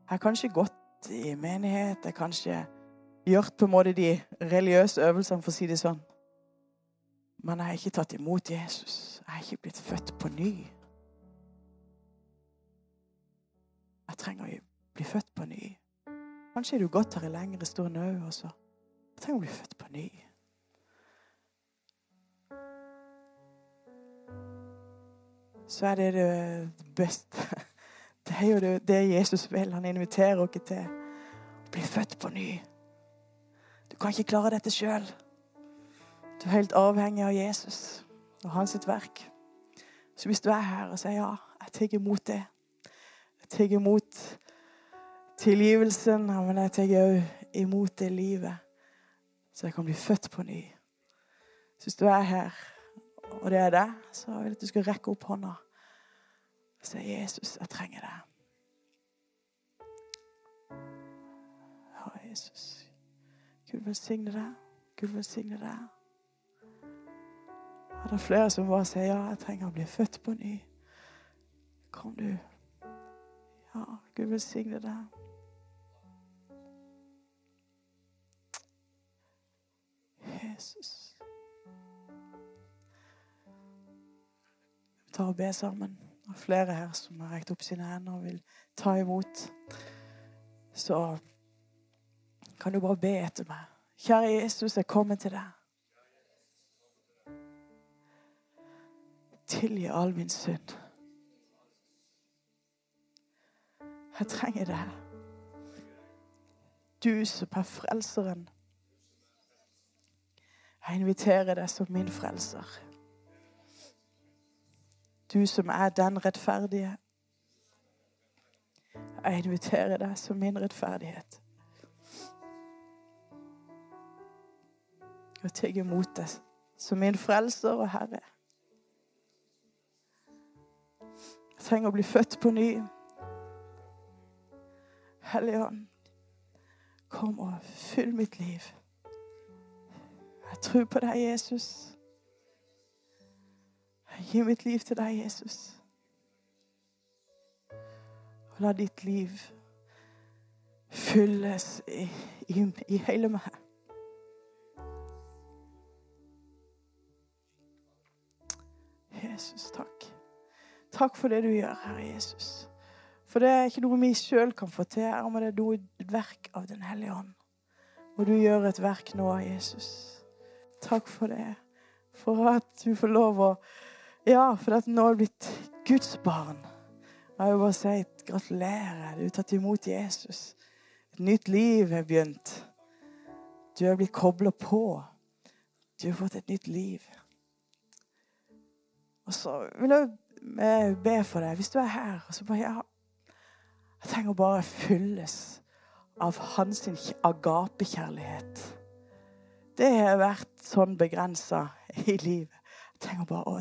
jeg har kanskje gått i menighet. Jeg har kanskje gjort på en måte de religiøse øvelsene, for å si det sånn. Men jeg har ikke tatt imot Jesus. Jeg har ikke blitt født på ny. Jeg trenger å bli født på ny. Kanskje er du gått her i lengre stund òg også. Jeg trenger å bli født på ny. Så er det det beste [LAUGHS] det er jo det, Jesus vil. Han inviterer oss til å bli født på ny. Du kan ikke klare dette sjøl. Du er helt avhengig av Jesus og hans verk. Så hvis du er her og sier ja, jeg tar imot det Jeg tar imot tilgivelsen, men jeg tar òg imot det livet, så jeg kan bli født på ny. Så hvis du er her, og det er deg, så vil jeg at du skal rekke opp hånda. Og si, 'Jesus, jeg trenger deg'. Ja, Jesus. Gud velsigne deg. Gud velsigne deg. Er det flere som bare sier 'ja, jeg trenger å bli født på ny'? Kom, du. Ja, Gud velsigne deg. Jesus. Vi tar og ber sammen og flere her som har rekt opp sine hender og vil ta imot, så kan du bare be etter meg. Kjære Jesus, jeg kommer til deg. Tilgi all min synd. Jeg trenger deg. Du som er frelseren. Jeg inviterer deg som min frelser. Du som er den rettferdige. Jeg inviterer deg som min rettferdighet. Og tar imot deg som min frelser og Herre. Jeg trenger å bli født på ny. Hellige Ånd, kom og fyll mitt liv. Jeg tror på deg, Jesus. Jeg gir mitt liv til deg, Jesus. Og la ditt liv fylles i, i, i hele meg. Jesus, takk. Takk for det du gjør, Herre Jesus. For det er ikke noe vi sjøl kan få til, men det er noe, et verk av Den hellige ånd. Og du gjør et verk nå, Jesus. Takk for det. For at du får lov å Ja, for at nå er blitt Guds barn. Jeg vil bare si gratulerer. Du har tatt imot Jesus. Et nytt liv er begynt. Du er blitt kobla på. Du har fått et nytt liv. Og så vil jeg be for deg, hvis du er her og så bare ja, Jeg trenger bare fylles av hans agapekjærlighet. Det har vært sånn begrensa i livet. Jeg trenger bare å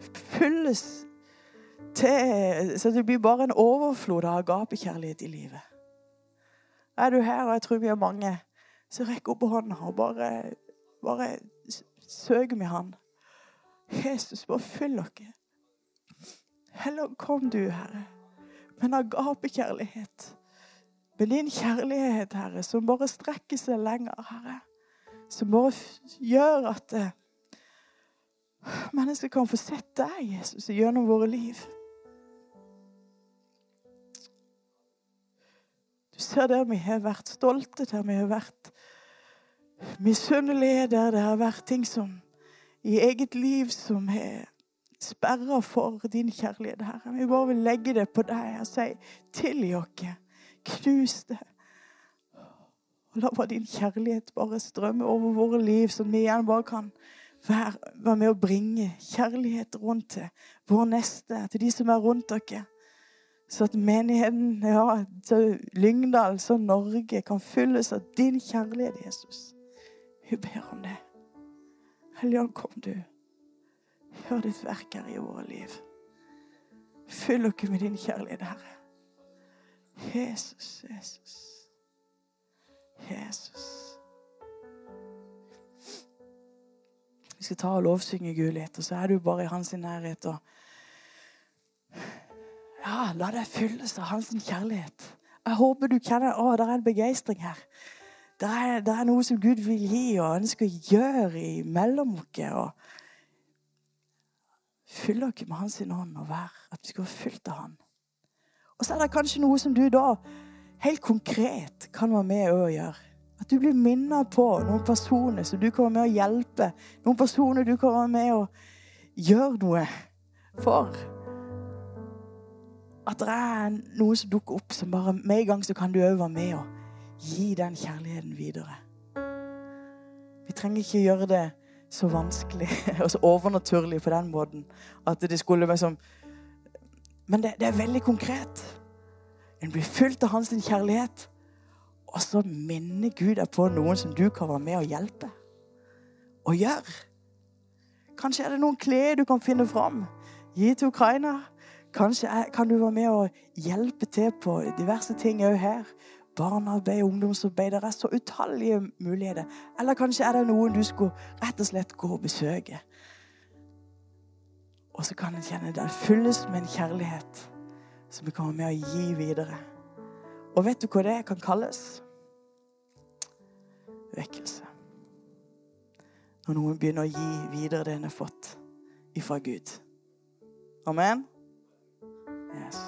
fylles til Så det blir bare en overflod av agapekjærlighet i livet. Er du her, og jeg tror vi er mange, så rekk opp hånda og bare, bare søk med Han. Jesus, bare fyll dere. Heller kom du, Herre, med en agapekjærlighet. Med din kjærlighet, Herre, som bare strekker seg lenger, Herre. Som bare gjør at eh, mennesker kan få sett deg, Jesus, gjennom våre liv. Du ser der vi har vært stolte, der vi har vært misunnelige, der det har vært ting som i eget liv som har sperra for din kjærlighet, Herre. Vi bare vil legge det på deg og si tilgi oss. Knus det. Og la bare din kjærlighet bare strømme over våre liv, så vi igjen bare kan være, vær med å bringe kjærlighet rundt til vår neste, til de som er rundt dere. Så at menigheten, ja, så Lyngdal, så Norge kan fylles av din kjærlighet, Jesus. Vi ber om det. Helligånd, kom du. Gjør ditt verk her i våre liv. Fyll dere med din kjærlighet, Herre. Jesus, Jesus. Jesus. Skal ta og lovsynge Gud litt, og så er du bare i hans nærhet. og ja, La deg fylles av hans kjærlighet. Jeg håper du kjenner å, det er en begeistring her. Det er, det er, noe som Gud vil gi og ønsker å gjøre imellom oss. Fyll dere med Hans ånd og vær at vi skal være fylt av Han. Og så er det kanskje noe som du da helt konkret kan være med å gjøre. At du blir minnet på noen personer som du være med å hjelpe. Noen personer du være med å gjøre noe for. At det er noe som dukker opp som bare med en gang så kan du òg være med og gi den kjærligheten videre. Vi trenger ikke gjøre det så vanskelig [LAUGHS] og så overnaturlig på den måten at det skulle være som Men det, det er veldig konkret. En blir fylt av hans kjærlighet, og så minner Gud deg på noen som du kan være med og hjelpe. Og gjøre. Kanskje er det noen klær du kan finne fram. Gi til Ukraina. Kanskje kan du være med og hjelpe til på diverse ting òg her barnearbeid, ungdomsarbeid. Det er så utallige muligheter. Eller kanskje er det noen du skulle rett og slett gå og besøke. Og så kan en kjenne det fylles med en kjærlighet som vi kommer med å gi videre. Og vet du hva det kan kalles? Vekkelse. Når noen begynner å gi videre det en har fått ifra Gud. Amen? Yes.